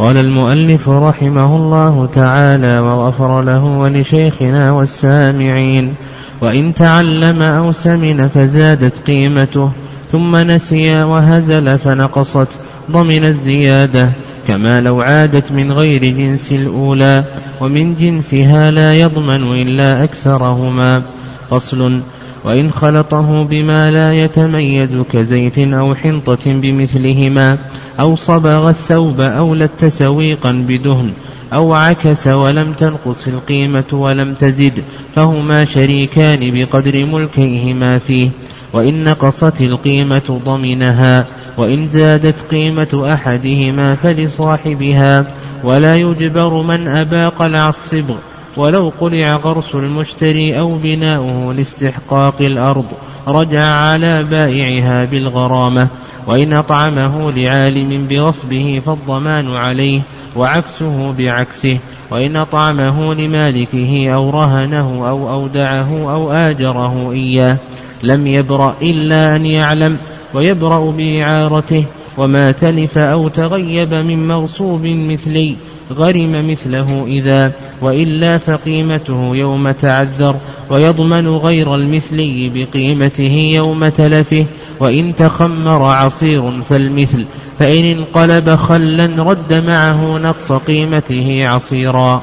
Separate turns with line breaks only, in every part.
قال المؤلف رحمه الله تعالى وغفر له ولشيخنا والسامعين وإن تعلم أو سمن فزادت قيمته ثم نسي وهزل فنقصت ضمن الزيادة كما لو عادت من غير جنس الأولى ومن جنسها لا يضمن إلا أكثرهما. فصل وإن خلطه بما لا يتميز كزيت أو حنطة بمثلهما أو صبغ الثوب أو لت سويقا بدهن أو عكس ولم تنقص القيمة ولم تزد فهما شريكان بقدر ملكيهما فيه وإن نقصت القيمة ضمنها وإن زادت قيمة أحدهما فلصاحبها ولا يجبر من أبى قلع الصبغ ولو قلع غرس المشتري أو بناؤه لاستحقاق الأرض رجع على بائعها بالغرامة وإن أطعمه لعالم بغصبه فالضمان عليه وعكسه بعكسه وإن أطعمه لمالكه أو رهنه أو أودعه أو آجره إياه لم يبرأ إلا أن يعلم ويبرأ بإعارته وما تلف أو تغيب من مغصوب مثلي غرم مثله إذا وإلا فقيمته يوم تعذر ويضمن غير المثلي بقيمته يوم تلفه وإن تخمر عصير فالمثل فإن انقلب خلا رد معه نقص قيمته عصيرا.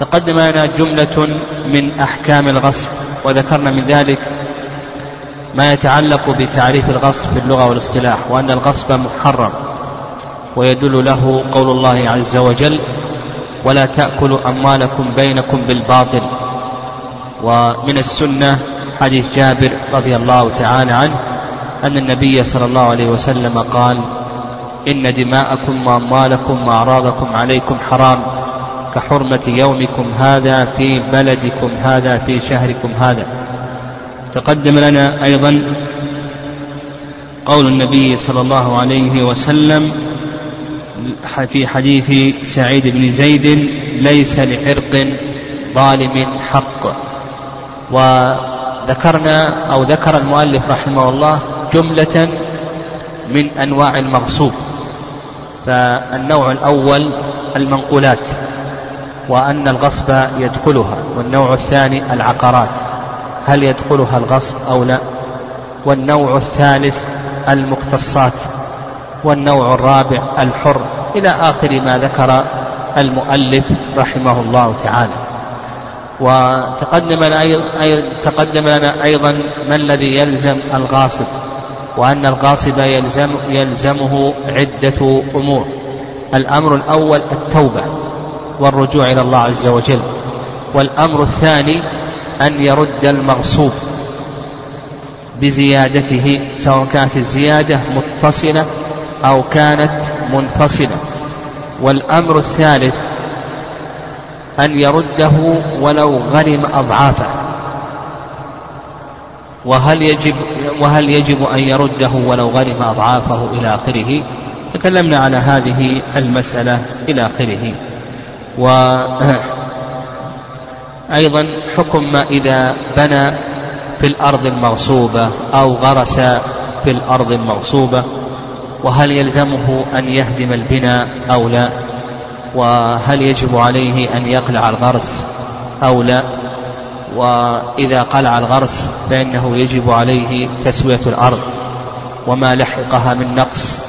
تقدم لنا جملة من أحكام الغصب وذكرنا من ذلك ما يتعلق بتعريف الغصب في اللغة والاصطلاح وأن الغصب محرم. ويدل له قول الله عز وجل ولا تأكلوا أموالكم بينكم بالباطل. ومن السنة حديث جابر رضي الله تعالى عنه أن النبي صلى الله عليه وسلم قال إن دماءكم وأموالكم وأعراضكم عليكم حرام كحرمة يومكم هذا في بلدكم هذا في شهركم هذا. تقدم لنا أيضا قول النبي صلى الله عليه وسلم في حديث سعيد بن زيد ليس لعرق ظالم حق. وذكرنا أو ذكر المؤلف رحمه الله جملة من أنواع المغصوب فالنوع الأول المنقولات وأن الغصب يدخلها والنوع الثاني العقارات هل يدخلها الغصب أو لا؟ والنوع الثالث المختصات. والنوع الرابع الحر. إلى آخر ما ذكر المؤلف رحمه الله تعالى. وتقدم تقدم لنا أيضا ما الذي يلزم الغاصب وأن الغاصب يلزم يلزمه عدة أمور. الأمر الأول التوبة والرجوع إلى الله عز وجل والأمر الثاني أن يرد المغصوب بزيادته سواء كانت الزيادة متصلة أو كانت منفصلة. والأمر الثالث أن يرده ولو غرم أضعافه. وهل يجب وهل يجب أن يرده ولو غرم أضعافه إلى آخره؟ تكلمنا على هذه المسألة إلى آخره. وأيضا حكم ما إذا بنى في الأرض المغصوبة أو غرس في الأرض المغصوبة وهل يلزمه أن يهدم البناء أو لا؟ وهل يجب عليه أن يقلع الغرس أو لا؟ وإذا قلع الغرس فإنه يجب عليه تسوية الأرض وما لحقها من نقص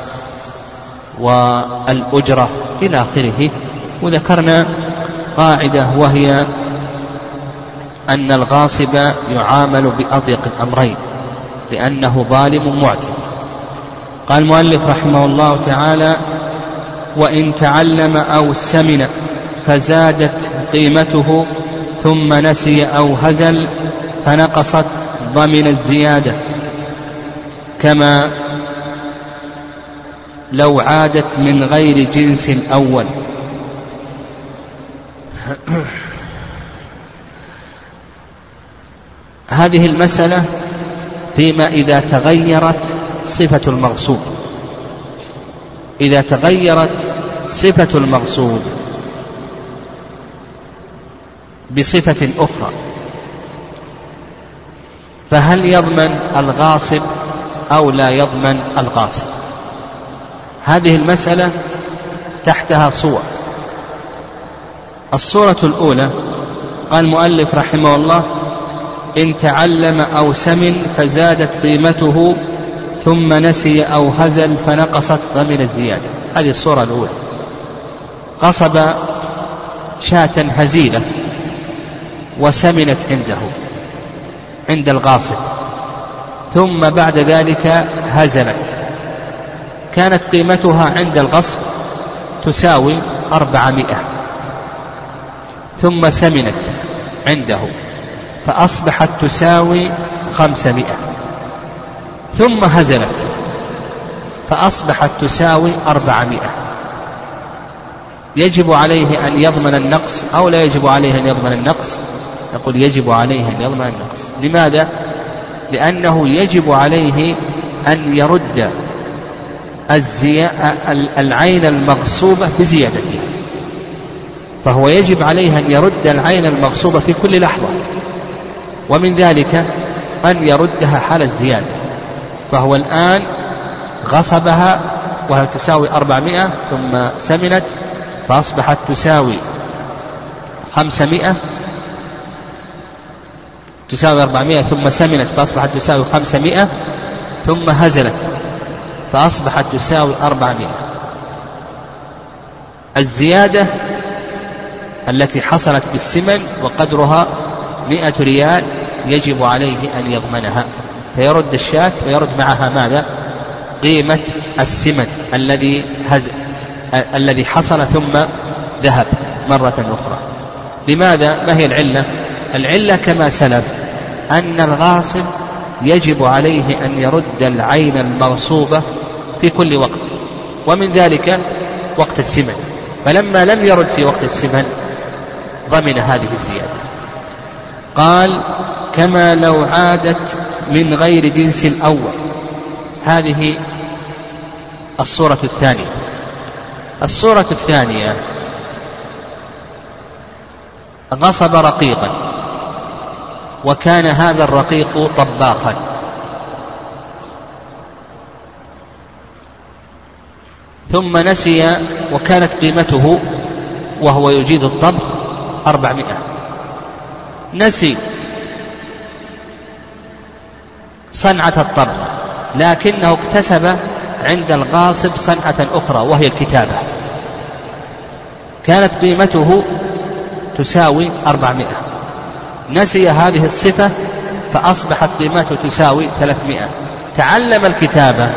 والأجرة إلى آخره. وذكرنا قاعدة وهي أن الغاصب يعامل بأضيق الأمرين لأنه ظالم معتد. قال المؤلف رحمه الله تعالى وإن تعلم أو سمن فزادت قيمته ثم نسي أو هزل فنقصت ضمن الزيادة. كما لو عادت من غير جنس الأول. هذه المسألة فيما إذا تغيرت صفة المغصوب. إذا تغيرت صفة المغصوب بصفة أخرى فهل يضمن الغاصب أو لا يضمن الغاصب؟ هذه المسألة تحتها صور. الصورة الأولى قال المؤلف رحمه الله إن تعلم أو سمن فزادت قيمته ثم نسي أو هزل فنقصت ضمن الزيادة. هذه الصورة الأولى. قصب شاة هزيلة وسمنت عنده عند الغاصب. ثم بعد ذلك هزلت. كانت قيمتها عند الغصب تساوي أربعمائة. ثم سمنت عنده فأصبحت تساوي خمسمائة. ثم هزلت. فأصبحت تساوي أربعمائة. يجب عليه أن يضمن النقص أو لا يجب عليه أن يضمن النقص؟ نقول يجب عليه أن يضمن النقص. لماذا؟ لأنه يجب عليه أن يرد العين المغصوبة بزيادتها فهو يجب عليه أن يرد العين المغصوبة في كل لحظة. ومن ذلك أن يردها حال الزيادة. فهو الآن غصبها وهي تساوي أربعمائة ثم سمنت فأصبحت تساوي خمسمائة تساوي أربعمائة ثم سمنت فأصبحت تساوي خمسمائة ثم هزلت فأصبحت تساوي أربعمائة. الزيادة التي حصلت بالسمن وقدرها مئة ريال يجب عليه أن يضمنها. فيرد الشاة ويرد معها ماذا؟ قيمة السمن الذي هز الذي حصل ثم ذهب مرة أخرى. لماذا؟ ما هي العلة؟ العلة كما سلف أن الغاصب يجب عليه أن يرد العين المغصوبة في كل وقت ومن ذلك وقت السمن. فلما لم يرد في وقت السمن ضمن هذه الزيادة. قال كما لو عادت من غير جنس الأول. هذه الصورة الثانية. الصورة الثانية. غصب رقيقا. وكان هذا الرقيق طباخا ثم نسي وكانت قيمته وهو يجيد الطبخ أربعمائة. نسي صنعة الطبخ لكنه اكتسب عند الغاصب صنعة أخرى وهي الكتابة. كانت قيمته تساوي أربعمائة. نسي هذه الصفة فأصبحت قيمته تساوي ثلاثمائة. تعلم الكتابة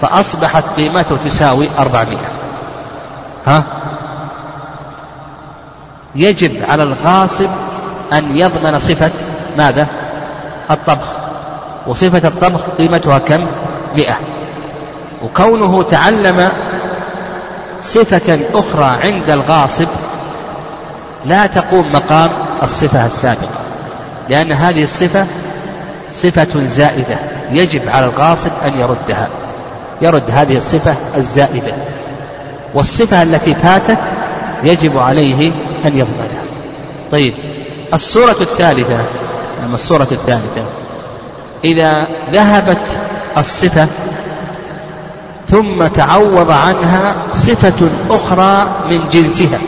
فأصبحت قيمته تساوي أربعمائة. ها؟ يجب على الغاصب أن يضمن صفة ماذا؟ الطبخ. وصفة الطبخ قيمتها كم؟ مئة. وكونه تعلم صفة أخرى عند الغاصب لا تقوم مقام الصفة السابقة لأن هذه الصفة صفة زائدة يجب على الغاصب أن يردها يرد هذه الصفة الزائدة. والصفة التي فاتت يجب عليه أن يضمنها. طيب الصورة الثالثة الصورة الثالثة؟ إذا ذهبت الصفة ثم تعوض عنها صفة أخرى من جنسها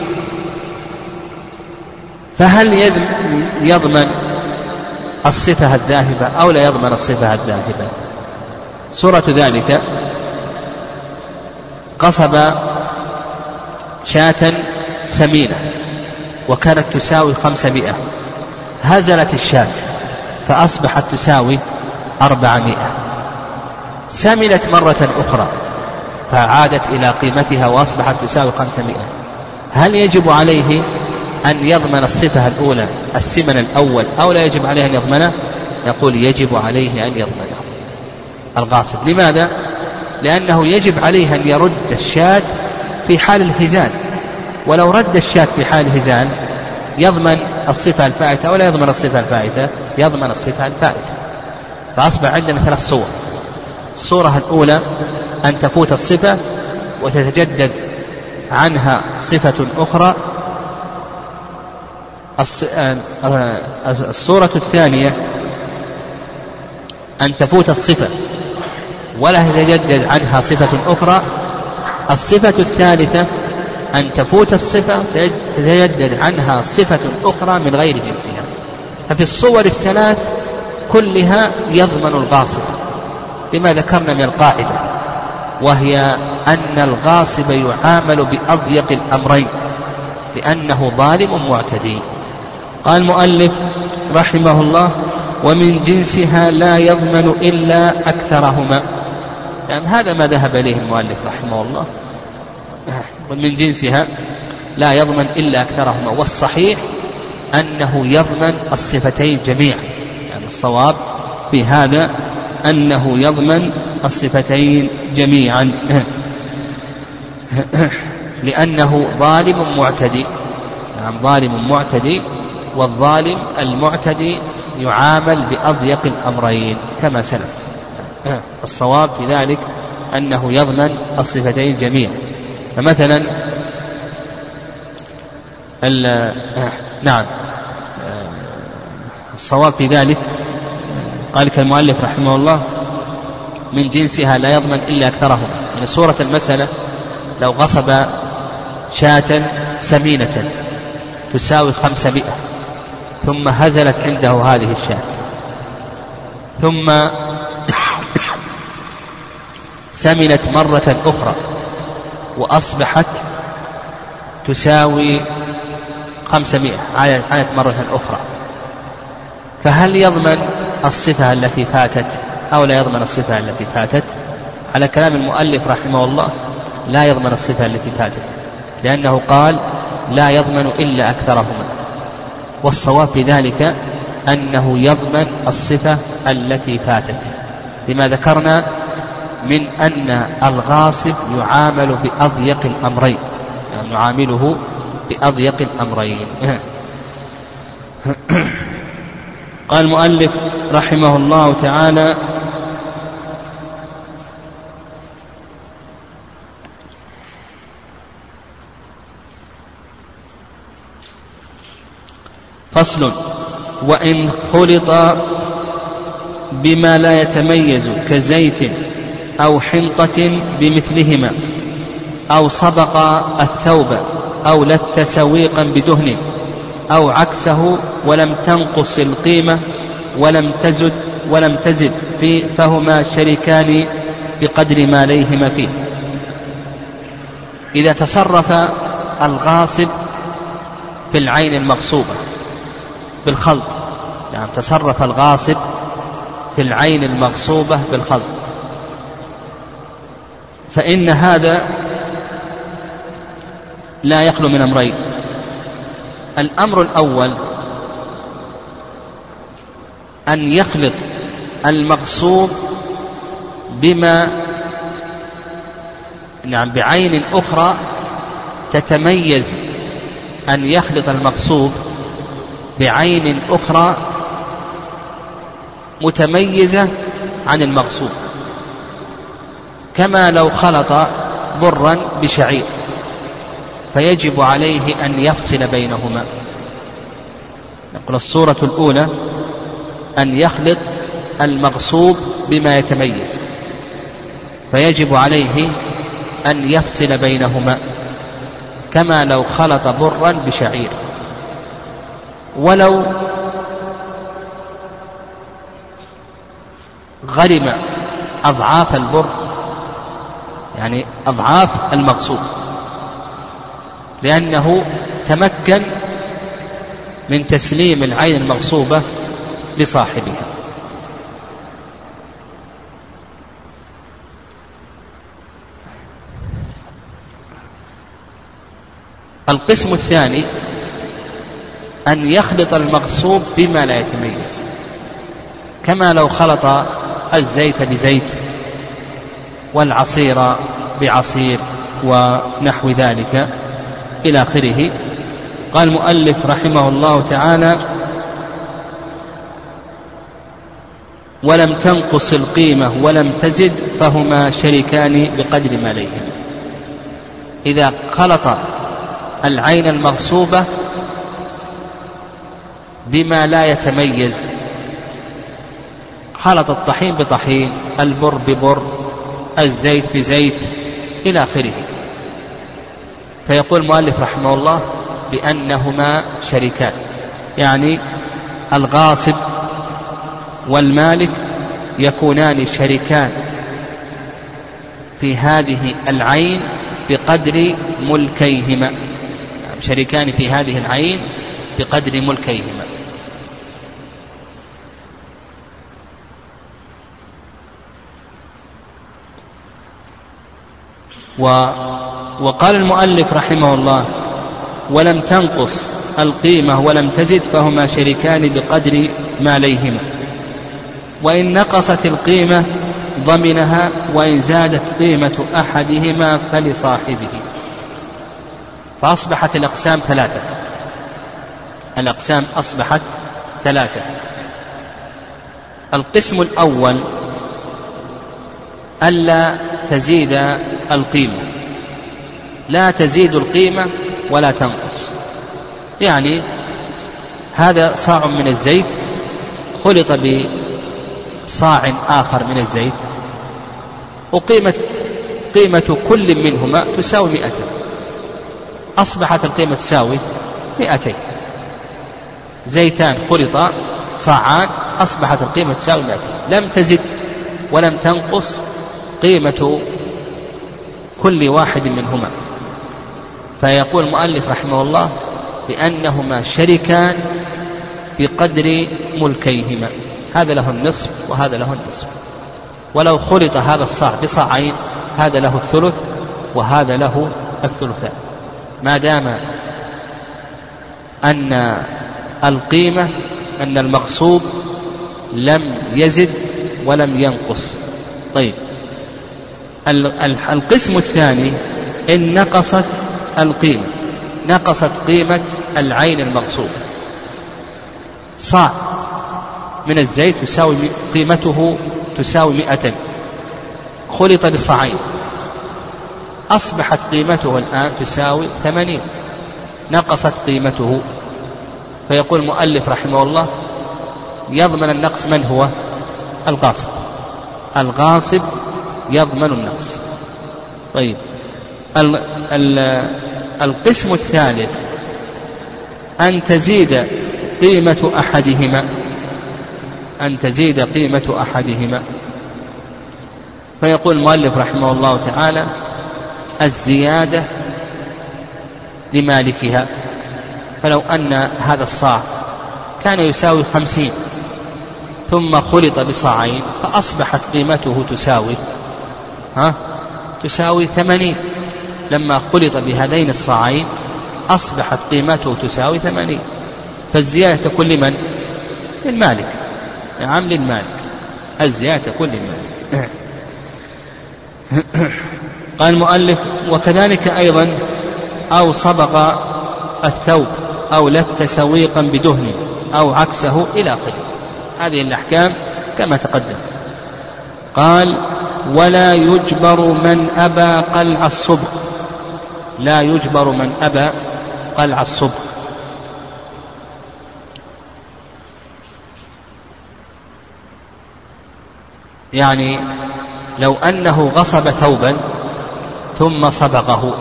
فهل يضمن الصفة الذاهبة أو لا يضمن الصفة الذاهبة؟ صورة ذلك قصب شاة سمينة وكانت تساوي خمسمائة هزلت الشاة فأصبحت تساوي أربعمائة. سمنت مرة أخرى فعادت إلى قيمتها وأصبحت تساوي خمسمائة. هل يجب عليه أن يضمن الصفة الأولى السمن الأول أو لا يجب عليه أن يضمنه يقول يجب عليه أن يضمنه الغاصب لماذا؟ لأنه يجب عليه أن يرد الشاة في حال الهزال. ولو رد الشاة في حال الهزال يضمن الصفة الفائتة ولا يضمن الصفة الفائتة يضمن الصفة الفائتة. فأصبح عندنا ثلاث صور. الصورة الأولى أن تفوت الصفة وتتجدد عنها صفة أخرى. آه، آه، الصورة الثانية أن تفوت الصفة ولا يتجدد عنها صفة أخرى. الصفة الثالثة أن تفوت الصفة تتجدد عنها صفة أخرى من غير جنسها. ففي الصور الثلاث كلها يضمن الغاصب. لما ذكرنا من القاعدة؟ وهي أن الغاصب يعامل بأضيق الأمرين لأنه ظالم معتدي. قال المؤلف رحمه الله ومن جنسها لا يضمن إلا أكثرهما. يعني هذا ما ذهب إليه المؤلف رحمه الله. ومن جنسها لا يضمن إلا أكثرهما. والصحيح أنه يضمن الصفتين جميعا. الصواب في هذا أنه يضمن الصفتين جميعا. لأنه ظالم معتدي. نعم ظالم معتدي والظالم المعتدي يعامل بأضيق الأمرين كما سلف. الصواب في ذلك أنه يضمن الصفتين جميعا. فمثلا نعم. الصواب في ذلك. قال كالمؤلف رحمه الله من جنسها لا يضمن إلا أكثرهم يعني صورة المسألة لو غصب شاة سمينة تساوي خمسمائة ثم هزلت عنده هذه الشاة ثم سمنت مرة أخرى وأصبحت تساوي خمسمائة. عادت مرة أخرى. فهل يضمن الصفة التي فاتت أو لا يضمن الصفة التي فاتت؟ على كلام المؤلف رحمه الله لا يضمن الصفة التي فاتت لأنه قال لا يضمن إلا أكثرهما. والصواب في ذلك أنه يضمن الصفة التي فاتت. لما ذكرنا من أن الغاصب يعامل بأضيق الأمرين يعني نعامله بأضيق الأمرين. قال المؤلف رحمه الله تعالى فصل وإن خلط بما لا يتميز كزيت أو حنطة بمثلهما أو صبق الثوب أو لت سويقا بدهن أو عكسه ولم تنقص القيمة ولم تزد ولم تزد فيه فهما شريكان بقدر ما ليهما فيه. إذا تصرف الغاصب في العين المغصوبة بالخلط يعني تصرف الغاصب في العين المغصوبة بالخلط فإن هذا لا يخلو من أمرين. الأمر الأول أن يخلط المغصوب بما نعم بعين أخرى تتميز أن يخلط المغصوب بعين أخرى متميزة عن المغصوب كما لو خلط برا بشعير. فيجب عليه أن يفصل بينهما. نقول الصورة الأولى أن يخلط المغصوب بما يتميز. فيجب عليه أن يفصل بينهما كما لو خلط برا بشعير. ولو غرم أضعاف البر يعني أضعاف المغصوب. لأنه تمكن من تسليم العين المغصوبة لصاحبها. القسم الثاني أن يخلط المغصوب بما لا يتميز. كما لو خلط الزيت بزيت والعصير بعصير ونحو ذلك. إلى آخره. قال المؤلف رحمه الله تعالى ولم تنقص القيمة ولم تزد فهما شريكان بقدر ما ليهم إذا خلط العين المغصوبة بما لا يتميز خلط الطحين بطحين البر ببر الزيت بزيت إلى آخره. فيقول المؤلف رحمه الله بأنهما شريكان. يعني الغاصب والمالك يكونان شريكان في هذه العين بقدر ملكيهما. شريكان في هذه العين بقدر ملكيهما. و وقال المؤلف رحمه الله ولم تنقص القيمة ولم تزد فهما شريكان بقدر ماليهما. وإن نقصت القيمة ضمنها وإن زادت قيمة أحدهما فلصاحبه. فأصبحت الأقسام ثلاثة. الأقسام أصبحت ثلاثة. القسم الأول ألا تزيد القيمة. لا تزيد القيمة ولا تنقص. يعني هذا صاع من الزيت خلط بصاع آخر من الزيت وقيمة قيمة كل منهما تساوي مئة أصبحت القيمة تساوي مئتين. زيتان خلطا صاعان أصبحت القيمة تساوي مئتين. لم تزد ولم تنقص قيمة كل واحد منهما. فيقول المؤلف رحمه الله بأنهما شركان بقدر ملكيهما. هذا له النصف وهذا له النصف. ولو خلط هذا الصاع بصاعين هذا له الثلث وهذا له الثلثان. ما دام أن القيمة أن المغصوب لم يزد ولم ينقص. طيب القسم الثاني إن نقصت القيمة نقصت قيمة العين المغصوبة صاع من الزيت تساوي قيمته تساوي مئة خلط بصاعين أصبحت قيمته الآن تساوي ثمانين. نقصت قيمته. فيقول المؤلف رحمه الله يضمن النقص من هو؟ الغاصب. الغاصب يضمن النقص. طيب. القسم الثالث أن تزيد قيمة أحدهما أن تزيد قيمة أحدهما. فيقول المؤلف رحمه الله تعالى الزيادة لمالكها. فلو أن هذا الصاع كان يساوي خمسين ثم خلط بصاعين فأصبحت قيمته تساوي ها تساوي ثمانين. لما خلط بهذين الصاعين أصبحت قيمته تساوي ثمانين. فالزيادة تكون لمن؟ للمالك. نعم للمالك. الزيادة تكون للمالك قال المؤلف وكذلك أيضا أو صبغ الثوب أو لت سويقا بدهن أو عكسه إلى آخره. هذه الأحكام كما تقدم. قال ولا يجبر من أبى قلع الصبغ لا يجبر من أبى قلع الصبغ يعني لو أنه غصب ثوبا ثم صبغه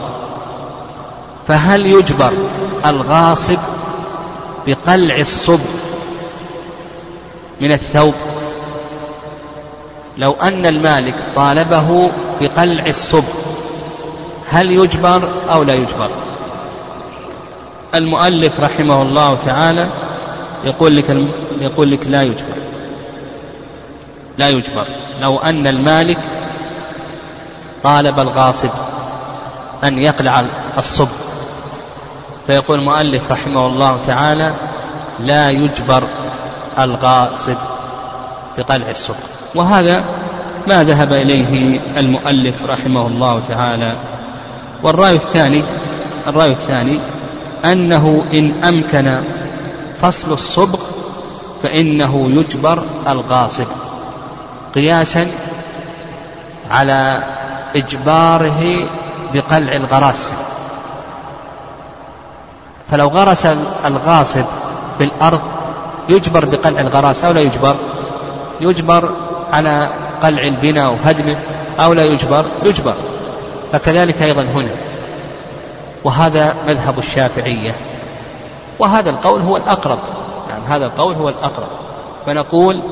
فهل يجبر الغاصب بقلع الصبغ من الثوب؟ لو أن المالك طالبه بقلع الصبغ هل يجبر أو لا يجبر؟ المؤلف رحمه الله تعالى يقول لك يقول لك لا يجبر. لا يجبر. لو أن المالك طالب الغاصب أن يقلع الصبغ فيقول المؤلف رحمه الله تعالى لا يجبر الغاصب. بقلع الصبغ وهذا ما ذهب إليه المؤلف رحمه الله تعالى. والرأي الثاني الرأي الثاني أنه إن أمكن فصل الصبغ فإنه يجبر الغاصب قياسا على إجباره بقلع الغراس. فلو غرس الغاصب بالأرض يجبر بقلع الغراس أو لا يجبر؟ يجبر على قلع البناء وهدمه أو لا يجبر يجبر. فكذلك أيضا هنا. وهذا مذهب الشافعية. وهذا القول هو الأقرب. نعم هذا القول هو الأقرب. فنقول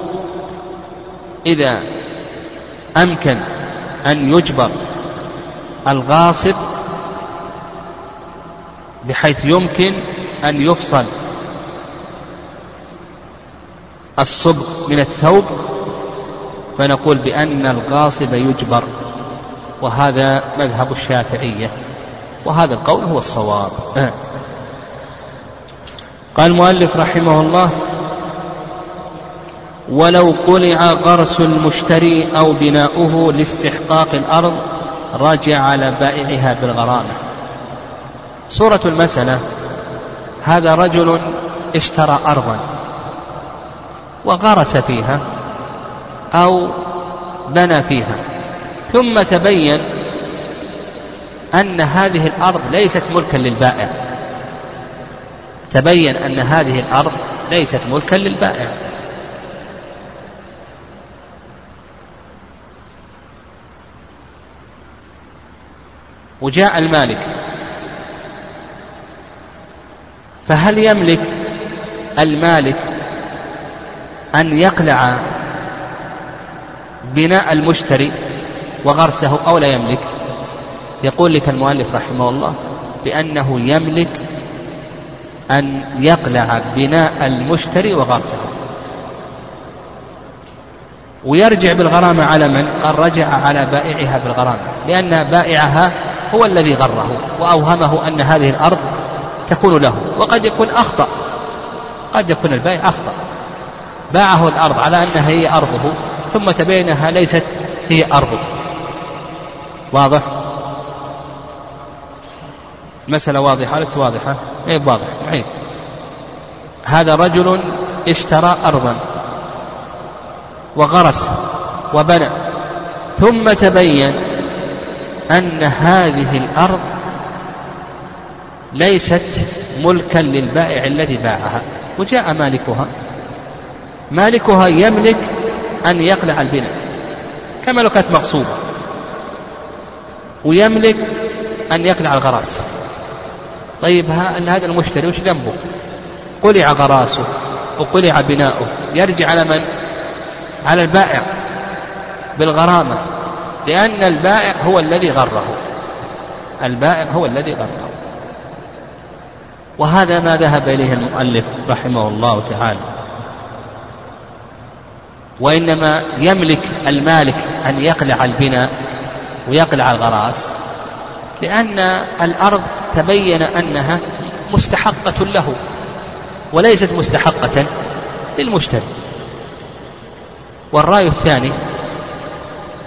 إذا أمكن أن يجبر الغاصب بحيث يمكن أن يفصل الصبغ من الثوب فنقول بأن الغاصب يجبر وهذا مذهب الشافعية وهذا القول هو الصواب. قال المؤلف رحمه الله ولو قلع غرس المشتري أو بناؤه لاستحقاق الأرض راجع على بائعها بالغرامة. صورة المسألة هذا رجل اشترى أرضا. وغرس فيها أو بنى فيها. ثم تبين أن هذه الأرض ليست ملكا للبائع. تبين أن هذه الأرض ليست ملكا للبائع. وجاء المالك. فهل يملك المالك أن يقلع بناء المشتري وغرسه أو لا يملك. يقول لك المؤلف رحمه الله بأنه يملك أن يقلع بناء المشتري وغرسه. ويرجع بالغرامة على من؟ قال رجع على بائعها بالغرامة لأن بائعها هو الذي غره وأوهمه أن هذه الأرض تكون له وقد يكون أخطأ قد يكون البائع أخطأ. باعه الأرض على أنها هي أرضه ثم تبين أنها ليست هي أرضه. واضح؟ المسألة واضحة ليست واضحة؟ اي واضح معين هذا رجل اشترى أرضا وغرس وبنى ثم تبين أن هذه الأرض ليست ملكا للبائع الذي باعها وجاء مالكها. مالكها يملك أن يقلع البناء. كما لو كانت مغصوبة. ويملك أن يقلع الغراس. طيب هذا المشتري وش ذنبه؟ قلع غراسه وقلع بناؤه. يرجع على من؟ على البائع بالغرامة. لأن البائع هو الذي غره. البائع هو الذي غره. وهذا ما ذهب إليه المؤلف رحمه الله تعالى. وإنما يملك المالك أن يقلع البناء ويقلع الغراس لأن الأرض تبين أنها مستحقة له وليست مستحقة للمشتري والرأي الثاني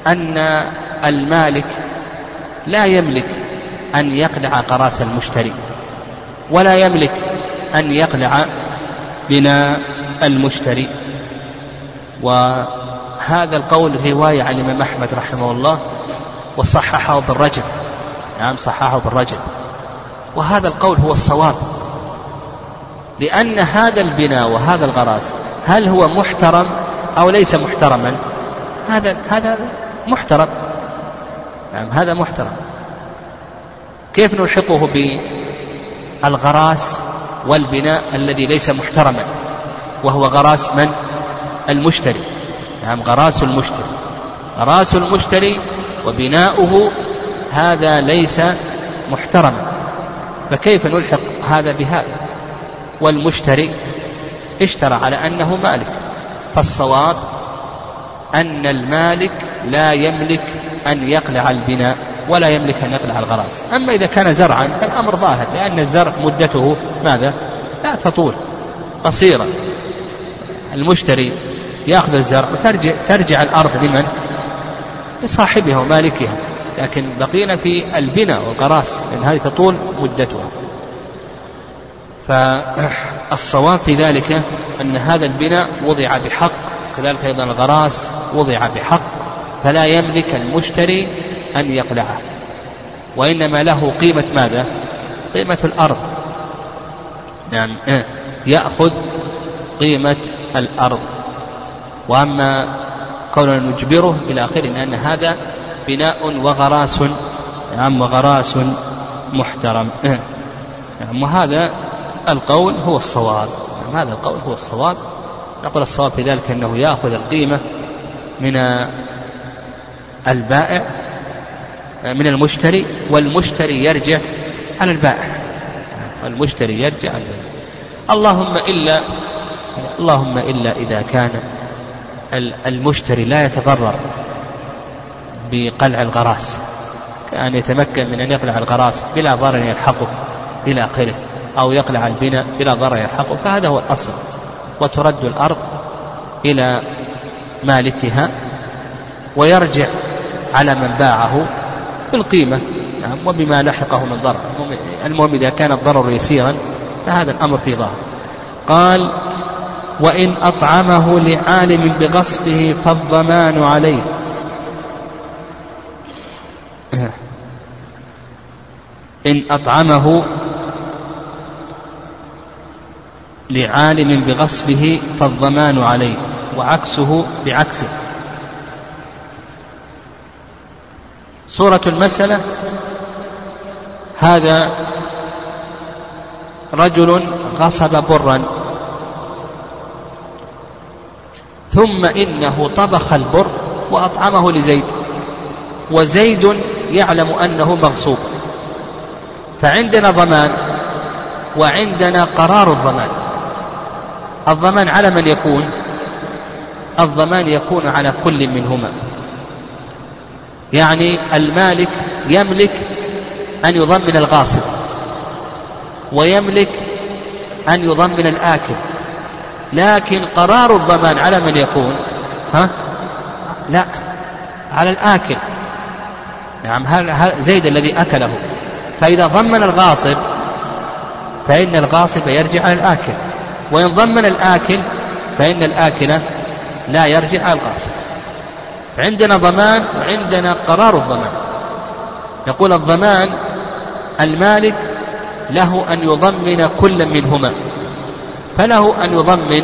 أن المالك لا يملك أن يقلع قراص المشتري ولا يملك أن يقلع بناء المشتري وهذا القول رواية عن الإمام أحمد رحمه الله وصححه بالرجل نعم صححه بالرجل وهذا القول هو الصواب. لأن هذا البناء وهذا الغراس هل هو محترم أو ليس محترما؟ هذا هذا محترم. نعم هذا محترم. كيف نلحقه بالغراس والبناء الذي ليس محترما؟ وهو غراس من؟ المشتري. نعم غراس المشتري. غراس المشتري وبناؤه هذا ليس محترما. فكيف نلحق هذا بهذا؟ والمشتري اشترى على أنه مالك. فالصواب أن المالك لا يملك أن يقلع البناء ولا يملك أن يقلع الغراس. أما إذا كان زرعا فالأمر ظاهر لأن الزرع مدته ماذا؟ لا تطول قصيرة. المشتري يأخذ الزرع وترجع ترجع الأرض لمن؟ لصاحبها ومالكها. لكن بقينا في البناء والغراس لأن هذه تطول مدتها. فالصواب في ذلك أن هذا البناء وضع بحق كذلك أيضا الغراس وضع بحق فلا يملك المشتري أن يقلعه. وإنما له قيمة ماذا؟ قيمة الأرض. نعم. يأخذ قيمة الأرض. وأما كوننا نجبره إلى آخره لأن هذا بناء وغراس نعم وغراس محترم. نعم وهذا القول هو الصواب. نعم هذا القول هو الصواب. نقول الصواب في ذلك أنه يأخذ القيمة من البائع من المشتري والمشتري يرجع على البائع. المشتري يرجع على البائع. اللهم إلا اللهم إلا إذا كان المشتري لا يتضرر بقلع الغراس كأن يتمكن من أن يقلع الغراس بلا ضرر يلحقه إلى آخره أو يقلع البناء بلا ضرر يلحقه فهذا هو الأصل. وترد الأرض إلى مالكها ويرجع على من باعه بالقيمة نعم وبما لحقه من ضرر. المهم إذا كان الضرر يسيرا فهذا الأمر في ظاهر. قال وإن أطعمه لعالم بغصبه فالضمان عليه. إن أطعمه لعالم بغصبه فالضمان عليه وعكسه بعكسه. صورة المسألة هذا رجل غصب برا. ثم إنه طبخ البر وأطعمه لزيد. وزيد يعلم أنه مغصوب. فعندنا ضمان وعندنا قرار الضمان. الضمان على من يكون؟ الضمان يكون على كل منهما. يعني المالك يملك أن يضمن الغاصب ويملك أن يضمن الآكل. لكن قرار الضمان على من يكون ها؟ لا على الآكل. نعم زيد الذي أكله. فإذا ضمن الغاصب فإن الغاصب يرجع على الآكل. وإن ضمن الآكل فإن الآكل لا يرجع على الغاصب. عندنا ضمان وعندنا قرار الضمان. يقول الضمان المالك له أن يضمن كل منهما. فله أن يضمن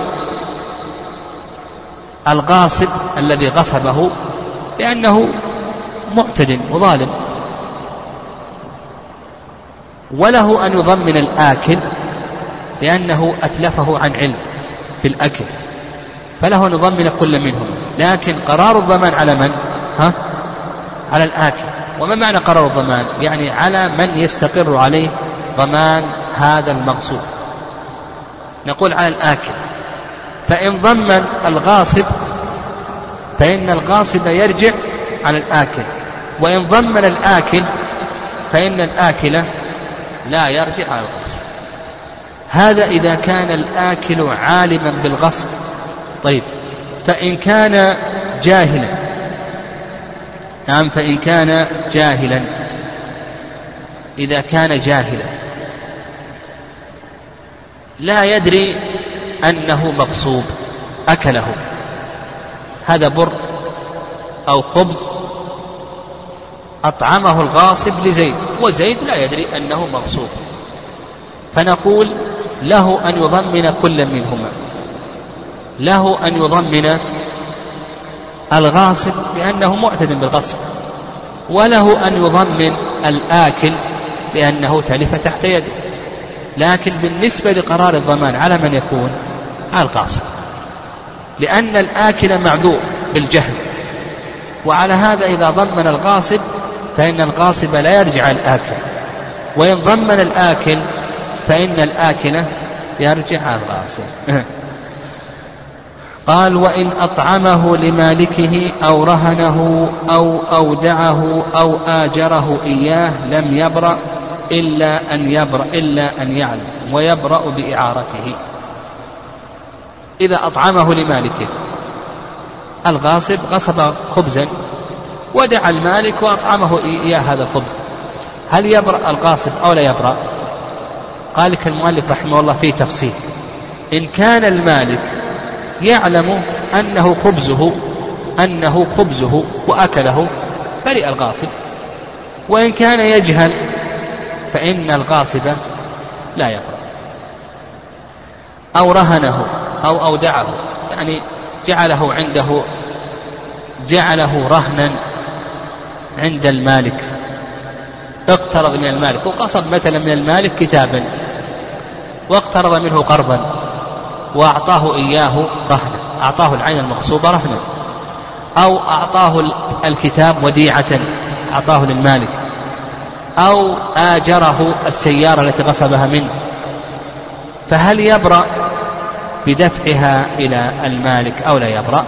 الغاصب الذي غصبه لأنه معتد وظالم وله أن يضمن الآكل لأنه أتلفه عن علم في الأكل فله أن يضمن كل منهم لكن قرار الضمان على من؟ ها؟ على الآكل وما معنى قرار الضمان؟ يعني على من يستقر عليه ضمان هذا المغصوب نقول على الآكل فإن ضمن الغاصب فإن الغاصب يرجع على الآكل. وإن ضمن الآكل فإن الآكل لا يرجع على الغاصب. هذا إذا كان الآكل عالما بالغصب. طيب فإن كان جاهلا نعم فإن كان جاهلا إذا كان جاهلا لا يدري أنه مغصوب أكله. هذا بر أو خبز أطعمه الغاصب لزيد وزيد لا يدري أنه مغصوب فنقول له أن يضمن كل منهما. له أن يضمن الغاصب لأنه معتد بالغصب وله أن يضمن الآكل لأنه تلف تحت يده. لكن بالنسبة لقرار الضمان على من يكون على الغاصب لأن الآكل معذور بالجهل. وعلى هذا إذا ضمن الغاصب فإن الغاصب لا يرجع الآكل. وإن ضمن الآكل فإن الآكل يرجع الغاصب قال وإن أطعمه لمالكه أو رهنه أو أودعه أو آجره إياه لم يبرأ إلا أن يبرأ إلا أن يعلم ويبرأ بإعارته. إذا أطعمه لمالكه. الغاصب غصب خبزا ودعا المالك وأطعمه إياه هذا الخبز. هل يبرأ الغاصب أو لا يبرأ؟ قال لك المؤلف رحمه الله في تفصيل. إن كان المالك يعلم أنه خبزه أنه خبزه وأكله برئ الغاصب. وإن كان يجهل فإن الغاصب لا يبرأ أو رهنه أو أودعه. يعني جعله عنده جعله رهنا عند المالك. اقترض من المالك. وقصد مثلا من المالك كتابا. واقترض منه قرضا. وأعطاه إياه رهنا. أعطاه العين المغصوبة رهنا. أو أعطاه الكتاب وديعة. أعطاه للمالك. أو آجره السيارة التي غصبها منه. فهل يبرأ بدفعها إلى المالك أو لا يبرأ؟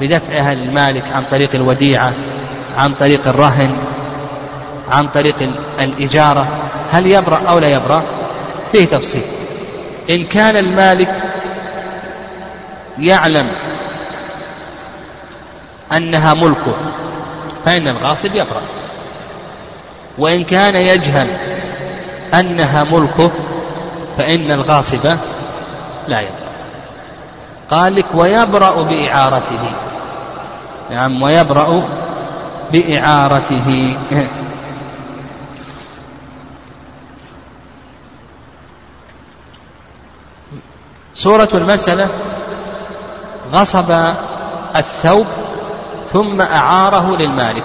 بدفعها للمالك عن طريق الوديعة عن طريق الرهن عن طريق الإجارة. هل يبرأ أو لا يبرأ؟ فيه تفصيل. إن كان المالك يعلم أنها ملكه فإن الغاصب يبرأ. وإن كان يجهل أنها ملكه فإن الغاصب لا يبرأ. قال لك ويبرأ بإعارته. نعم ويبرأ بإعارته. سورة المسألة غصب الثوب ثم أعاره للمالك.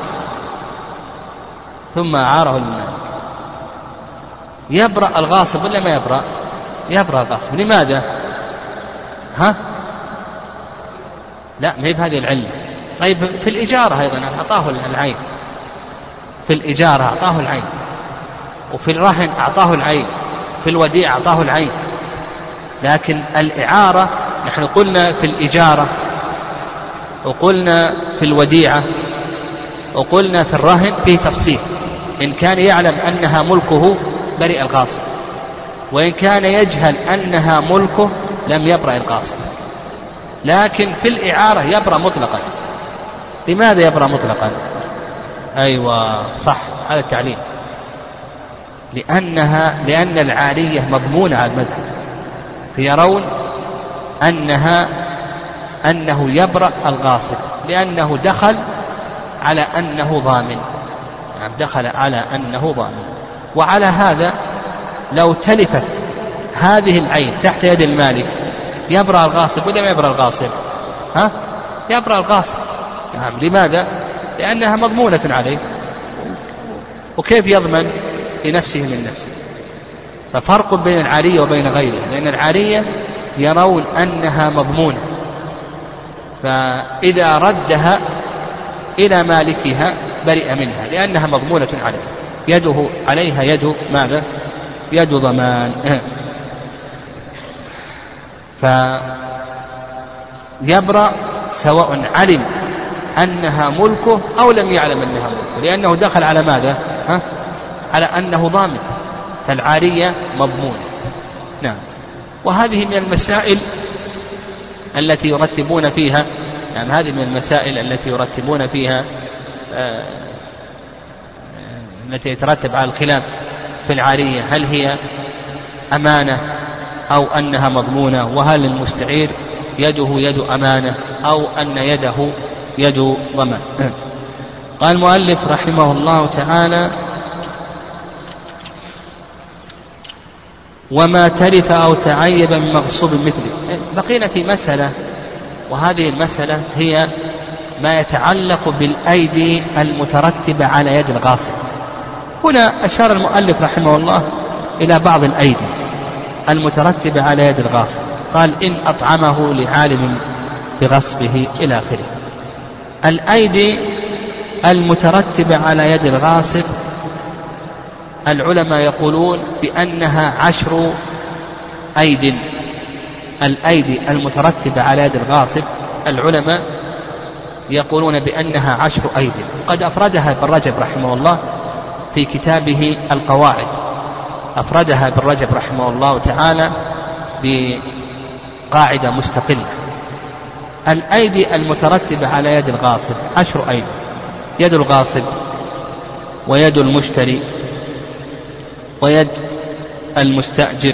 ثم أعاره للمالك يبرأ الغاصب ولا ما يبرأ؟ يبرأ الغاصب. لماذا؟ ها؟ لا ما هي بهذه العلة. طيب في الإجارة أيضا أعطاه العين. في الإجارة أعطاه العين. وفي الرهن أعطاه العين. في الوديع أعطاه العين. لكن الإعارة نحن قلنا في الإجارة وقلنا في الوديعة وقلنا في الرهن فيه تفصيل. إن كان يعلم أنها ملكه برئ الغاصب وإن كان يجهل أنها ملكه لم يبرأ الغاصب لكن في الإعارة يبرأ مطلقا. لماذا يبرأ مطلقا؟ أيوة صح هذا التعليم لأنها لأن العارية مضمونة على المذهب. فيرون أنها أنه يبرأ الغاصب لأنه دخل على أنه ضامن. يعني دخل على أنه ضامن. وعلى هذا لو تلفت هذه العين تحت يد المالك يبرأ الغاصب ولا ما يبرأ الغاصب؟ ها؟ يبرأ الغاصب. نعم لماذا؟ لأنها مضمونة عليه. وكيف يضمن؟ لنفسه من نفسه. ففرق بين العارية وبين غيرها لأن العارية يرون أنها مضمونة. فإذا ردها إلى مالكها برئ منها لأنها مضمونة عليه يده عليها يد ماذا؟ يد ضمان فيبرأ سواء علم أنها ملكه أو لم يعلم أنها ملكه لأنه دخل على ماذا؟ ها؟ على أنه ضامن فالعارية مضمونة نعم وهذه من المسائل التي يرتبون فيها يعني هذه من المسائل التي يرتبون فيها آه التي يترتب على الخلاف في العارية هل هي أمانة أو أنها مضمونة؟ وهل المستعير يده يد أمانة أو أن يده يد ضمان؟ قال المؤلف رحمه الله تعالى وما تلف أو تعيب من مغصوب مثله بقينا في مسألة وهذه المسألة هي ما يتعلق بالأيدي المترتبة على يد الغاصب. هنا أشار المؤلف رحمه الله إلى بعض الأيدي المترتبة على يد الغاصب. قال إن أطعمه لعالم بغصبه إلى آخره. الأيدي المترتبة على يد الغاصب العلماء يقولون بأنها عشر أيد. الأيدي المترتبة على يد الغاصب العلماء يقولون بأنها عشر أيد قد أفردها ابن رجب رحمه الله في كتابه القواعد. أفردها ابن رجب رحمه الله تعالى بقاعدة مستقلة. الأيدي المترتبة على يد الغاصب عشر أيدي. يد الغاصب ويد المشتري ويد المستأجر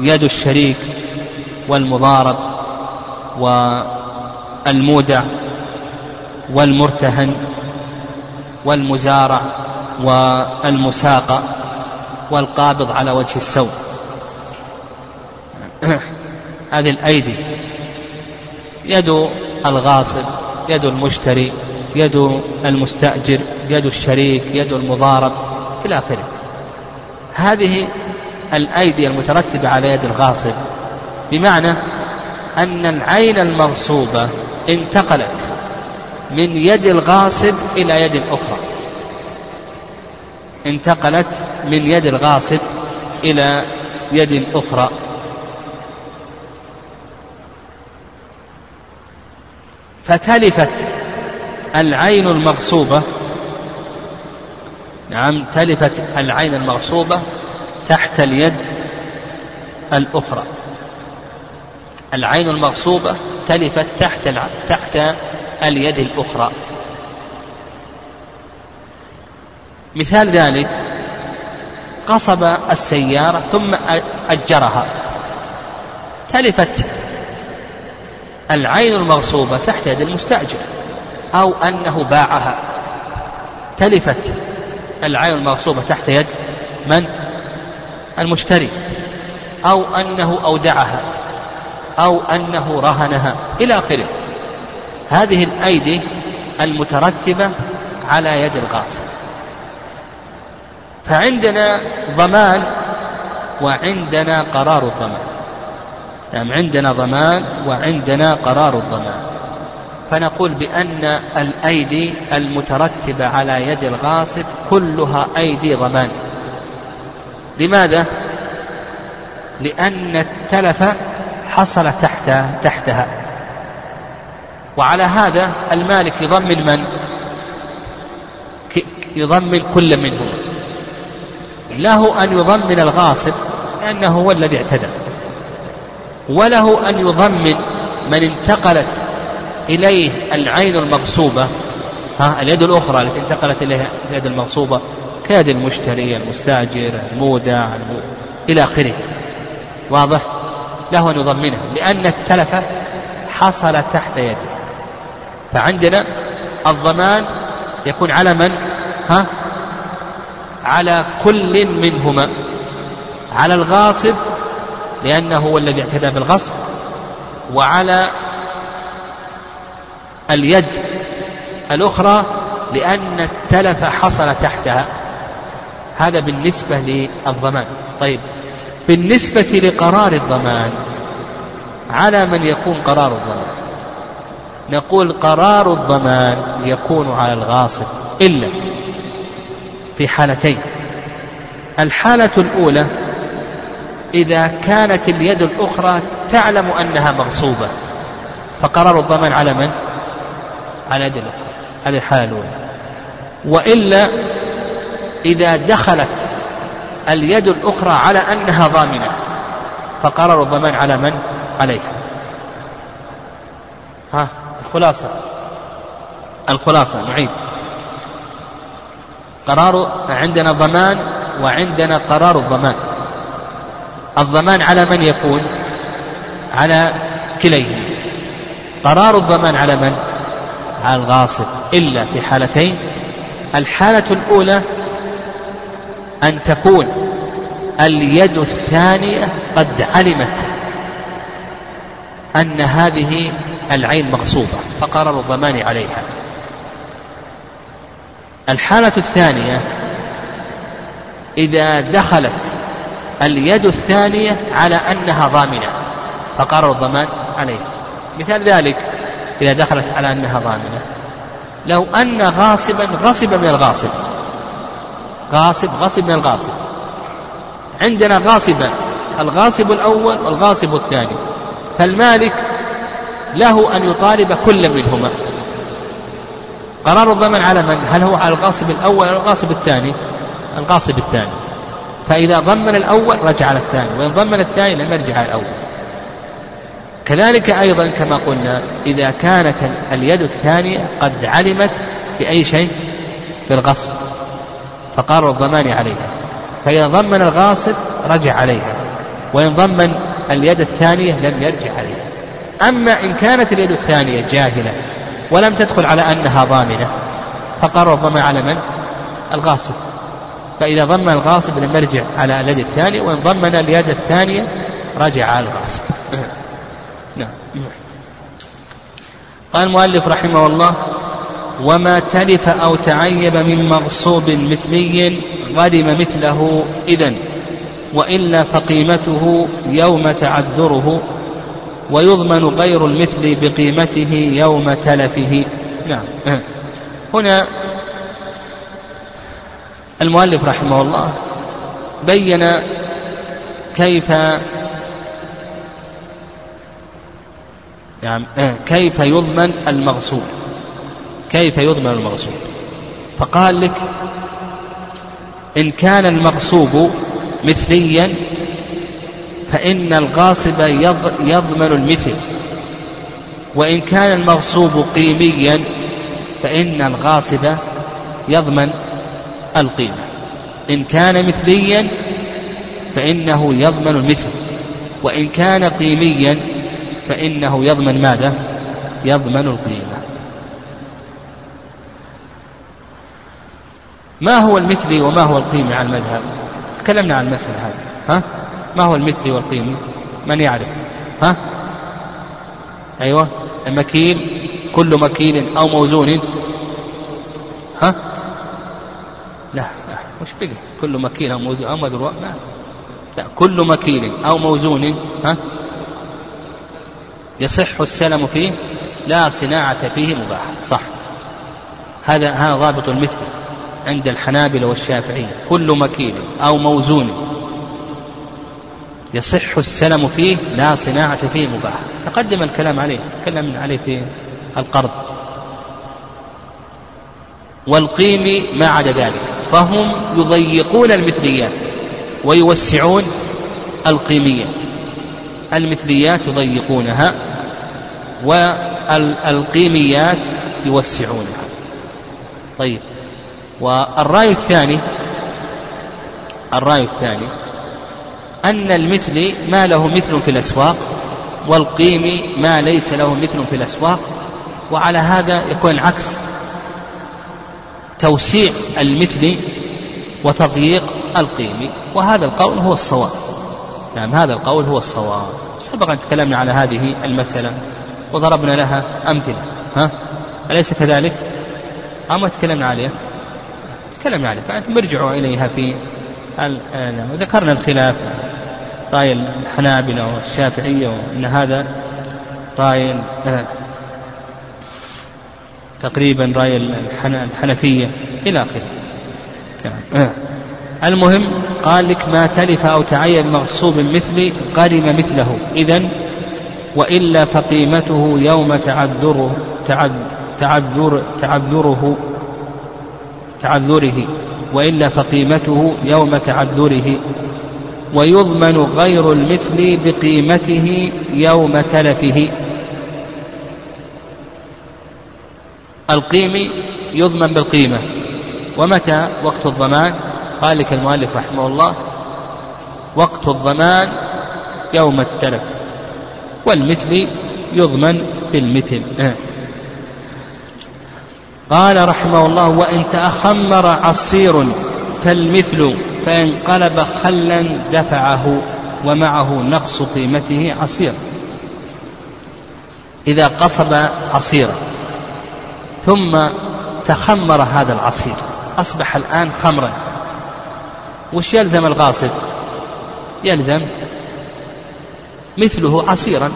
ويد الشريك والمضارب والمودع والمرتهن والمزارع والمساقة والقابض على وجه السوق هذه الأيدي. يد الغاصب يد المشتري يد المستأجر يد الشريك يد المضارب إلى آخره. هذه الأيدي المترتبة على يد الغاصب. بمعنى أن العين المغصوبة انتقلت من يد الغاصب إلى يد أخرى. انتقلت من يد الغاصب إلى يد أخرى. فتلفت العين المغصوبة. نعم تلفت العين المغصوبة تحت اليد الأخرى. العين المغصوبة تلفت تحت تحت اليد الأخرى. مثال ذلك قصب السيارة ثم أجرها. تلفت العين المغصوبة تحت يد المستأجر أو أنه باعها. تلفت العين المغصوبة تحت يد من؟ المشتري أو أنه أودعها أو أنه رهنها إلى آخره. هذه الأيدي المترتبة على يد الغاصب فعندنا ضمان وعندنا قرار الضمان. نعم عندنا ضمان وعندنا قرار الضمان. فنقول بأن الأيدي المترتبة على يد الغاصب كلها أيدي ضمان. لماذا؟ لأن التلف حصل تحت تحتها. وعلى هذا المالك يضمن من؟ يضمن كل منهم. له أن يضمن الغاصب لأنه هو الذي اعتدى. وله أن يضمن من انتقلت إليه العين المغصوبة. ها اليد الأخرى التي انتقلت إليها اليد المغصوبة. كيد المشتري المستاجر المودع إلى آخره. واضح؟ له أن يضمنه لأن التلف حصل تحت يده. فعندنا الضمان يكون على من؟ ها؟ على كل منهما. على الغاصب لأنه هو الذي اعتدى بالغصب. وعلى اليد الأخرى لأن التلف حصل تحتها. هذا بالنسبة للضمان. طيب بالنسبة لقرار الضمان على من يكون قرار الضمان؟ نقول قرار الضمان يكون على الغاصب إلا في حالتين. الحالة الأولى إذا كانت اليد الأخرى تعلم أنها مغصوبة فقرار الضمان على من؟ على يد الأخرى. هذه الحالة الأولى. وإلا إذا دخلت اليد الأخرى على أنها ضامنة. فقرار الضمان على من؟ عليها ها الخلاصة. الخلاصة نعيد. قرار عندنا ضمان وعندنا قرار الضمان. الضمان على من يكون؟ على كليهم. قرار الضمان على من؟ على الغاصب. إلا في حالتين. الحالة الأولى أن تكون اليد الثانية قد علمت أن هذه العين مغصوبة فقرر الضمان عليها. الحالة الثانية إذا دخلت اليد الثانية على أنها ضامنة فقرر الضمان عليها. مثال ذلك إذا دخلت على أنها ضامنة. لو أن غاصبا غصب من الغاصب. غاصب غصب من الغاصب. عندنا غاصبا الغاصب الأول والغاصب الثاني. فالمالك له أن يطالب كل منهما. قرار الضمان على من؟ هل هو على الغاصب الأول أو الغاصب الثاني؟ الغاصب الثاني. فإذا ضمن الأول رجع على الثاني وإن ضمن الثاني لم يرجع على الأول. كذلك أيضا كما قلنا إذا كانت اليد الثانية قد علمت بأي شيء؟ بالغصب. فقرر الضمان عليها. فإذا ضمن الغاصب رجع عليها وإن ضمن اليد الثانية لم يرجع عليها. أما إن كانت اليد الثانية جاهلة ولم تدخل على أنها ضامنة فقرر الضمان على من؟ الغاصب. فإذا ضمن الغاصب لم يرجع على اليد الثانية وإن ضمن اليد الثانية رجع على الغاصب. نعم. قال المؤلف رحمه الله وما تلف أو تعيب من مغصوب مثلي غرم مثله إذا وإلا فقيمته يوم تعذره ويضمن غير المثل بقيمته يوم تلفه. نعم. هنا المؤلف رحمه الله بين كيف يعني كيف يضمن المغصوب. كيف يضمن المغصوب؟ فقال لك إن كان المغصوب مثليا فإن الغاصب يضمن المثل. وإن كان المغصوب قيميا فإن الغاصب يضمن القيمة. إن كان مثليا فإنه يضمن المثل. وإن كان قيميا فإنه يضمن ماذا؟ يضمن القيمة. ما هو المثلي وما هو القيمي على المذهب؟ تكلمنا عن المسألة هذه ها؟ ما هو المثلي والقيمي؟ من يعرف؟ ها؟ أيوة المكيل كل مكيل أو موزون ها؟ لا وش بقي؟ كل مكيل أو موزون أو مدروع ما لا كل مكيل أو موزون ها؟ يصح السلم فيه لا صناعة فيه مباح صح هذا هذا ضابط المثل عند الحنابلة والشافعية كل مكيل أو موزون. يصح السلم فيه لا صناعة فيه مباح. تقدم الكلام عليه تكلم عليه في القرض. والقيم ما عدا ذلك فهم يضيقون المثليات ويوسعون القيميات. المثليات يضيقونها والقيميات يوسعونها. طيب. والرأي الثاني الرأي الثاني أن المثل ما له مثل في الأسواق والقيم ما ليس له مثل في الأسواق وعلى هذا يكون العكس. توسيع المثل وتضييق القيم وهذا القول هو الصواب. نعم هذا القول هو الصواب. سبق أن تكلمنا على هذه المسألة وضربنا لها أمثلة. ها؟ أليس كذلك؟ أما تكلمنا عليها؟ تكلمنا عليها فأنتم ارجعوا إليها في وذكرنا الخلاف رأي الحنابلة والشافعية وأن هذا رأي تقريبا رأي الحنفية إلى آخره. المهم قال لك ما تلف أو تعين مغصوب مثلي قرم مثله إذا وإلا فقيمته يوم تعذره تعذر تعذره تعذره وإلا فقيمته يوم تعذره. ويضمن غير المثل بقيمته يوم تلفه. القيم يضمن بالقيمة. ومتى؟ وقت الضمان. قال لك المؤلف رحمه الله وقت الضمان يوم التلف. والمثل يضمن بالمثل. قال رحمه الله وإن تأخمر عصير فالمثل فإن قلب خلا دفعه ومعه نقص قيمته عصير. إذا قصب عصيرا ثم تخمر هذا العصير أصبح الآن خمرا. وش يلزم الغاصب؟ يلزم مثله عصيرا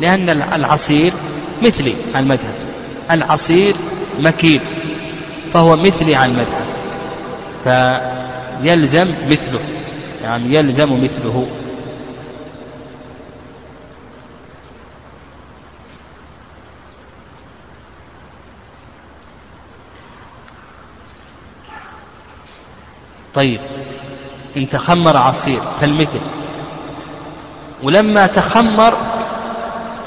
لأن العصير مثلي المذهب. العصير مكيل فهو مثلي على المذهب فيلزم مثله يعني يلزم مثله. طيب إن تخمر عصير فالمثل ولما تخمر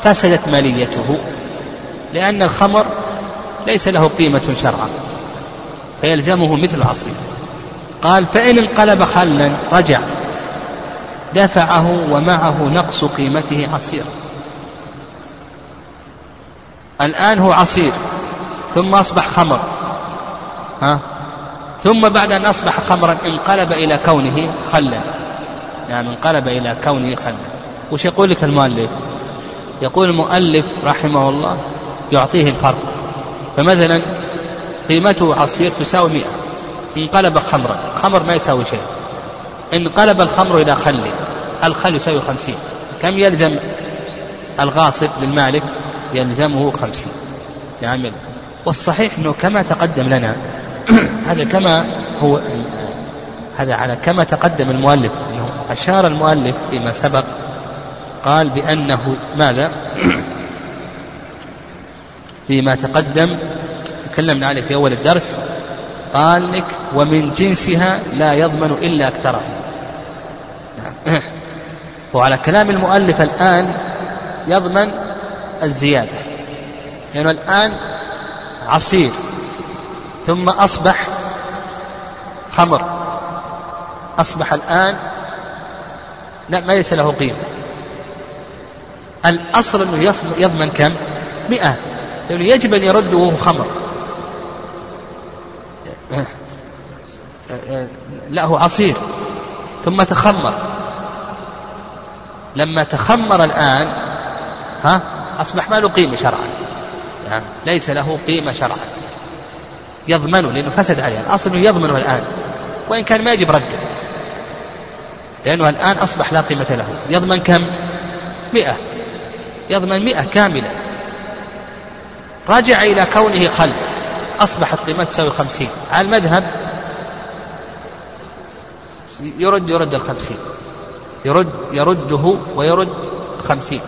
فسدت ماليته لأن الخمر ليس له قيمة شرعا فيلزمه مثل العصير قال فإن انقلب خلا رجع. دفعه ومعه نقص قيمته عصير الآن هو عصير ثم أصبح خمر. ها؟ ثم بعد أن أصبح خمرا انقلب إلى كونه خلا. يعني انقلب إلى كونه خلا. وش يقول لك المؤلف؟ يقول المؤلف رحمه الله يعطيه الفرق. فمثلا قيمته عصير تساوي مئة. انقلب خمرا. خمر ما يساوي شيء. انقلب الخمر إلى خل. الخل يساوي خمسين. كم يلزم الغاصب للمالك؟ يلزمه خمسين. نعم والصحيح أنه كما تقدم لنا هذا كما هو هذا على كما تقدم المؤلف أنه أشار المؤلف فيما سبق قال بأنه ماذا؟ فيما تقدم تكلمنا عليه في أول الدرس قال لك ومن جنسها لا يضمن إلا أكثرها. نعم. وعلى كلام المؤلف الآن يضمن الزيادة لأنه يعني الآن عصير ثم أصبح خمر أصبح الآن ما ليس له قيمة. الأصل أنه يضمن كم؟ مئة. لأنه يجب أن يرد وهو خمر. لا هو عصير. ثم تخمر. لما تخمر الآن ها أصبح ما له قيمة شرعا. يعني ليس له قيمة شرعا. يضمنه لأنه فسد عليه. الأصل أنه يضمنه الآن. وإن كان ما يجب رده. لأنه الآن أصبح لا قيمة له. يضمن كم؟ مئة. يضمن مئة كاملة. رجع إلى كونه خل. أصبحت قيمته تساوي خمسين؟ على المذهب. يرد يرد الخمسين. يرد يرده ويرد خمسين.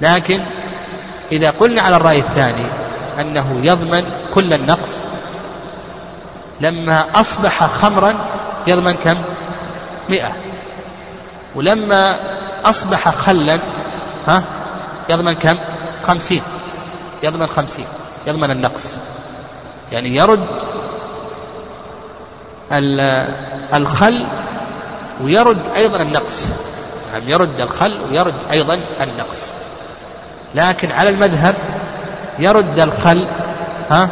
لكن إذا قلنا على الرأي الثاني أنه يضمن كل النقص لما أصبح خمرا يضمن كم؟ مئة. ولما أصبح خلا ها يضمن كم؟ خمسين. يضمن خمسين يضمن النقص. يعني يرد الخل ويرد أيضا النقص. نعم يرد الخل ويرد أيضا النقص. لكن على المذهب يرد الخل ها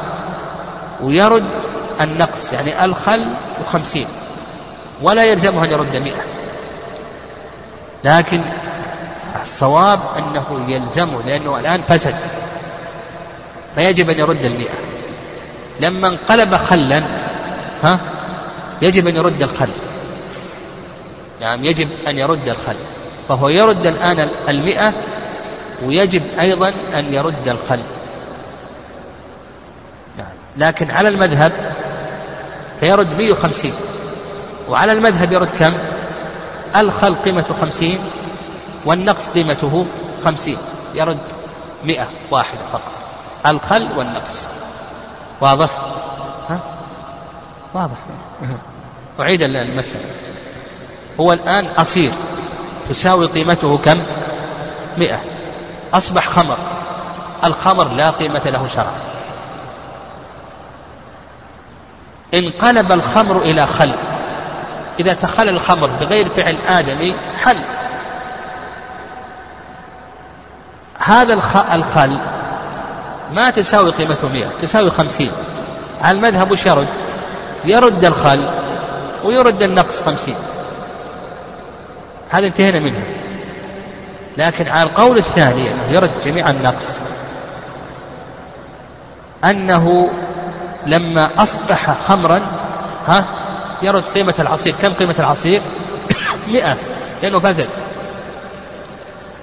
ويرد النقص. يعني الخل وخمسين ولا يلزمه أن يرد مئة. لكن الصواب أنه يلزمه لأنه الآن فسد. فيجب أن يرد المئة. لما انقلب خلا ها يجب أن يرد الخل. نعم يجب أن يرد الخل. فهو يرد الآن المئة ويجب أيضا أن يرد الخل. نعم لكن على المذهب فيرد 150 وعلى المذهب يرد كم؟ الخل قيمته خمسين والنقص قيمته خمسين. يرد مئة واحدة فقط. الخل والنقص. واضح؟ ها؟ واضح. أعيد المسألة. هو الآن عصير تساوي قيمته كم؟ مئة. أصبح خمر. الخمر لا قيمة له شرعا. انقلب الخمر إلى خل. إذا تخلل الخمر بغير فعل آدمي حل. هذا الخل ما تساوي قيمته مئة تساوي خمسين. على المذهب وش يرد؟ يرد الخل ويرد النقص خمسين. هذا انتهينا منه. لكن على القول الثاني أنه يرد جميع النقص. أنه لما أصبح خمرا ها يرد قيمة العصير. كم قيمة العصير؟ مئة لأنه فزد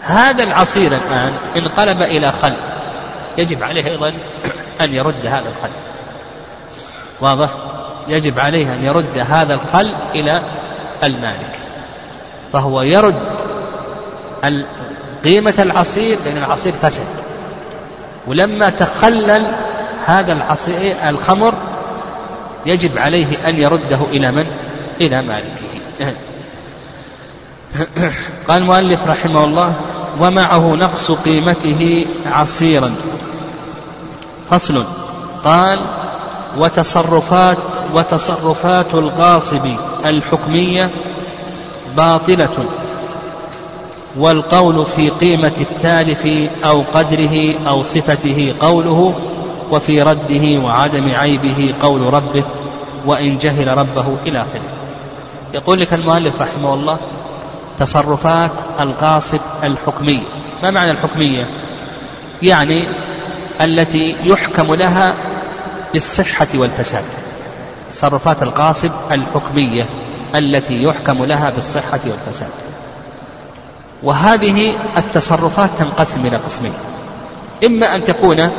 هذا العصير الآن انقلب إلى خل. يجب عليه أيضا أن يرد هذا الخل. واضح؟ يجب عليه أن يرد هذا الخل إلى المالك. فهو يرد قيمة العصير لأن العصير فسد. ولما تخلل هذا العصير الخمر يجب عليه أن يرده إلى من؟ إلى مالكه. قال المؤلف رحمه الله ومعه نقص قيمته عصيرا. فصل. قال وتصرفات وتصرفات الغاصب الحكمية باطلة والقول في قيمة التالف أو قدره أو صفته قوله وفي رده وعدم عيبه قول ربه وإن جهل ربه إلى آخره. يقول لك المؤلف رحمه الله تصرفات القاصد الحكمية ما معنى الحكمية؟ يعني التي يحكم لها بالصحة والفساد. تصرفات الغاصب الحكمية التي يحكم لها بالصحة والفساد. وهذه التصرفات تنقسم إلى قسمين. إما أن تكون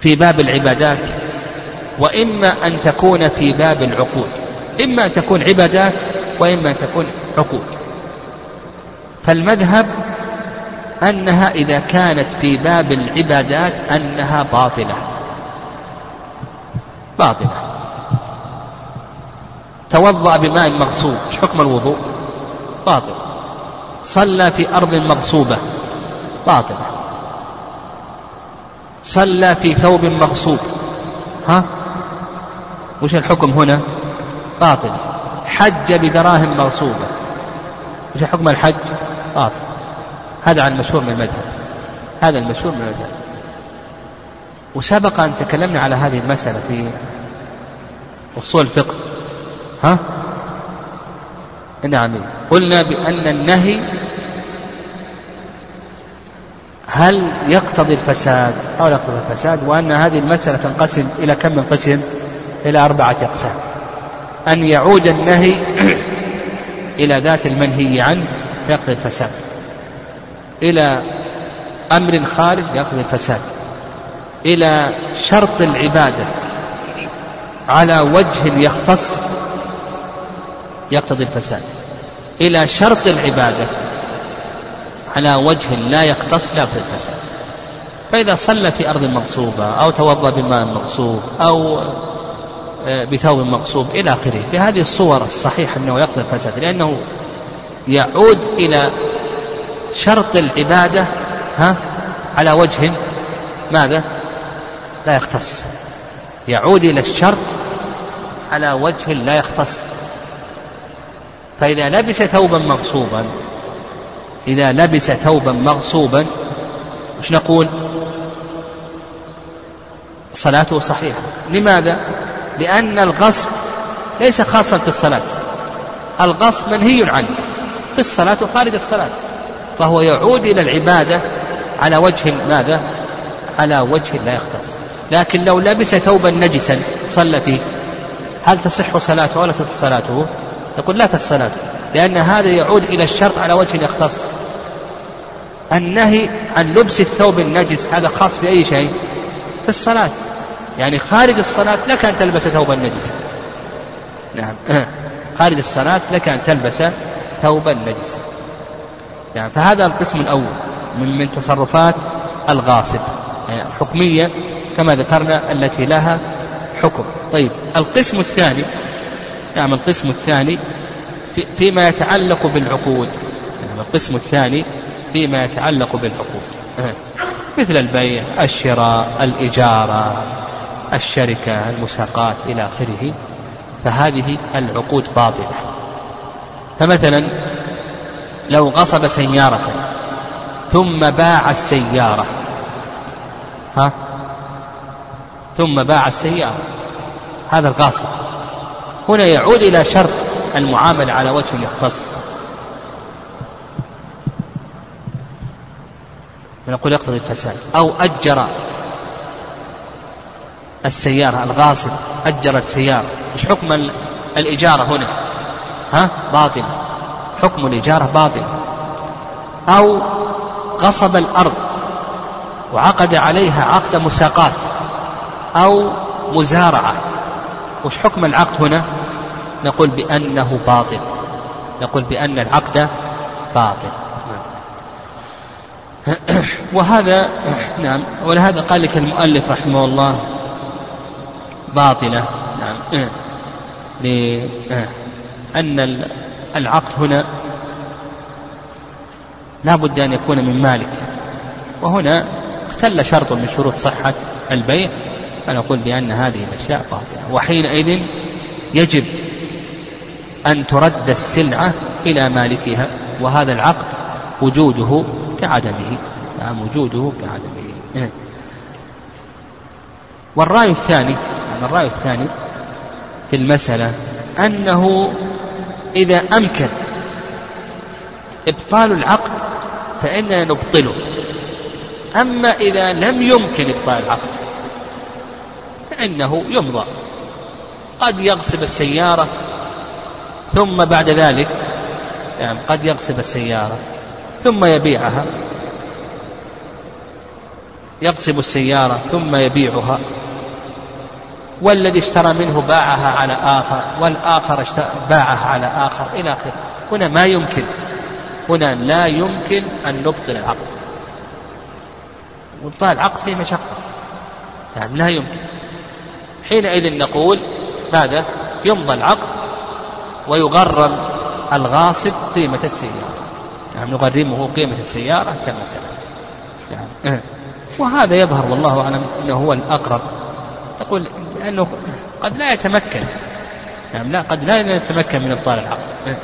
في باب العبادات وإما أن تكون في باب العقود. إما أن تكون عبادات وإما أن تكون عقود. فالمذهب أنها إذا كانت في باب العبادات أنها باطلة. باطلة. توضأ بماء مغصوب. حكم الوضوء؟ باطل. صلى في أرض مغصوبة. باطلة صلى في ثوب مغصوب. ها؟ وش الحكم هنا؟ باطل. حج بدراهم مغصوبة وش حكم الحج؟ باطل. هذا عن المشهور من المذهب. هذا المشهور من المذهب. وسبق أن تكلمنا على هذه المسألة في أصول الفقه. ها؟ نعم. قلنا بأن النهي هل يقتضي الفساد أو لا يقتضي الفساد وأن هذه المسألة تنقسم إلى كم من قسم؟ إلى أربعة أقسام. أن يعود النهي إلى ذات المنهي عنه يقتضي الفساد إلى أمر خارج يقتضي الفساد إلى شرط العبادة على وجه يختص يقتضي الفساد إلى شرط العبادة على وجه لا يختص لا في الفساد. فإذا صلى في أرض مغصوبة أو توضأ بماء مغصوب أو بثوب مغصوب إلى آخره. بهذه الصور الصحيح أنه يقضي الفساد لأنه يعود إلى شرط العبادة ها على وجه ماذا؟ لا يختص. يعود إلى الشرط على وجه لا يختص. فإذا لبس ثوبا مغصوبا إذا لبس ثوبا مغصوبا وش نقول؟ صلاته صحيحة. لماذا؟ لأن الغصب ليس خاصا في الصلاة. الغصب منهي عنه في الصلاة وخارج الصلاة. فهو يعود إلى العبادة على وجه ماذا؟ على وجه لا يختص. لكن لو لبس ثوبا نجسا صلى فيه هل تصح صلاته ولا تصح صلاته؟ يقول لا تصح صلاته لأن هذا يعود إلى الشرط على وجه يختص. النهي عن لبس الثوب النجس هذا خاص بأي شيء؟ في الصلاة. يعني خارج الصلاة لك أن تلبس ثوبا نجسا نعم. خارج الصلاة لك أن تلبس ثوبا نجسا يعني فهذا القسم الأول من, من تصرفات الغاصب. يعني الحكمية كما ذكرنا التي لها حكم. طيب. القسم الثاني نعم القسم الثاني في فيما يتعلق بالعقود. نعم. القسم الثاني فيما يتعلق بالعقود. مثل البيع الشراء الإجارة. الشركة المساقات إلى آخره فهذه العقود باطلة. فمثلا لو غصب سيارة ثم باع السيارة. ها؟ ثم باع السيارة. هذا الغاصب. هنا يعود إلى شرط المعاملة على وجه يختص. ونقول يقتضي الفساد. أو أجر السيارة الغاصب أجر السيارة. إيش حكم الإجارة هنا. ها؟ باطل. حكم الإجارة باطل. أو غصب الأرض وعقد عليها عقد مساقات أو مزارعة. وش حكم العقد هنا؟ نقول بأنه باطل. نقول بأن العقد باطل. وهذا نعم. ولهذا قال لك المؤلف رحمه الله باطلة. نعم. لأن العقد هنا لا بد أن يكون من مالك. وهنا اختل شرط من شروط صحة البيع. فنقول بأن هذه الأشياء باطلة. وحينئذ يجب أن ترد السلعة إلى مالكها. وهذا العقد وجوده كعدمه. نعم وجوده كعدمه. والرأي الثاني يعني الرأي الثاني في المسألة أنه إذا أمكن إبطال العقد فإننا نبطله. أما إذا لم يمكن إبطال العقد فإنه يمضى. قد يغصب السيارة ثم بعد ذلك يعني قد يغصب السيارة ثم يبيعها يغصب السيارة ثم يبيعها. والذي اشترى منه باعها على آخر والآخر باعها على آخر إلى آخره. هنا ما يمكن. هنا لا يمكن أن نبطل العقد. وإبطال العقد فيه مشقة. يعني لا يمكن. حينئذ نقول ماذا؟ يمضى العقد ويغرم الغاصب قيمة السيارة. يعني نغرمه قيمة السيارة كما سمعت يعني وهذا يظهر والله أعلم أنه هو الأقرب يقول لأنه قد لا يتمكن. نعم لا قد لا يتمكن من إبطال العقد.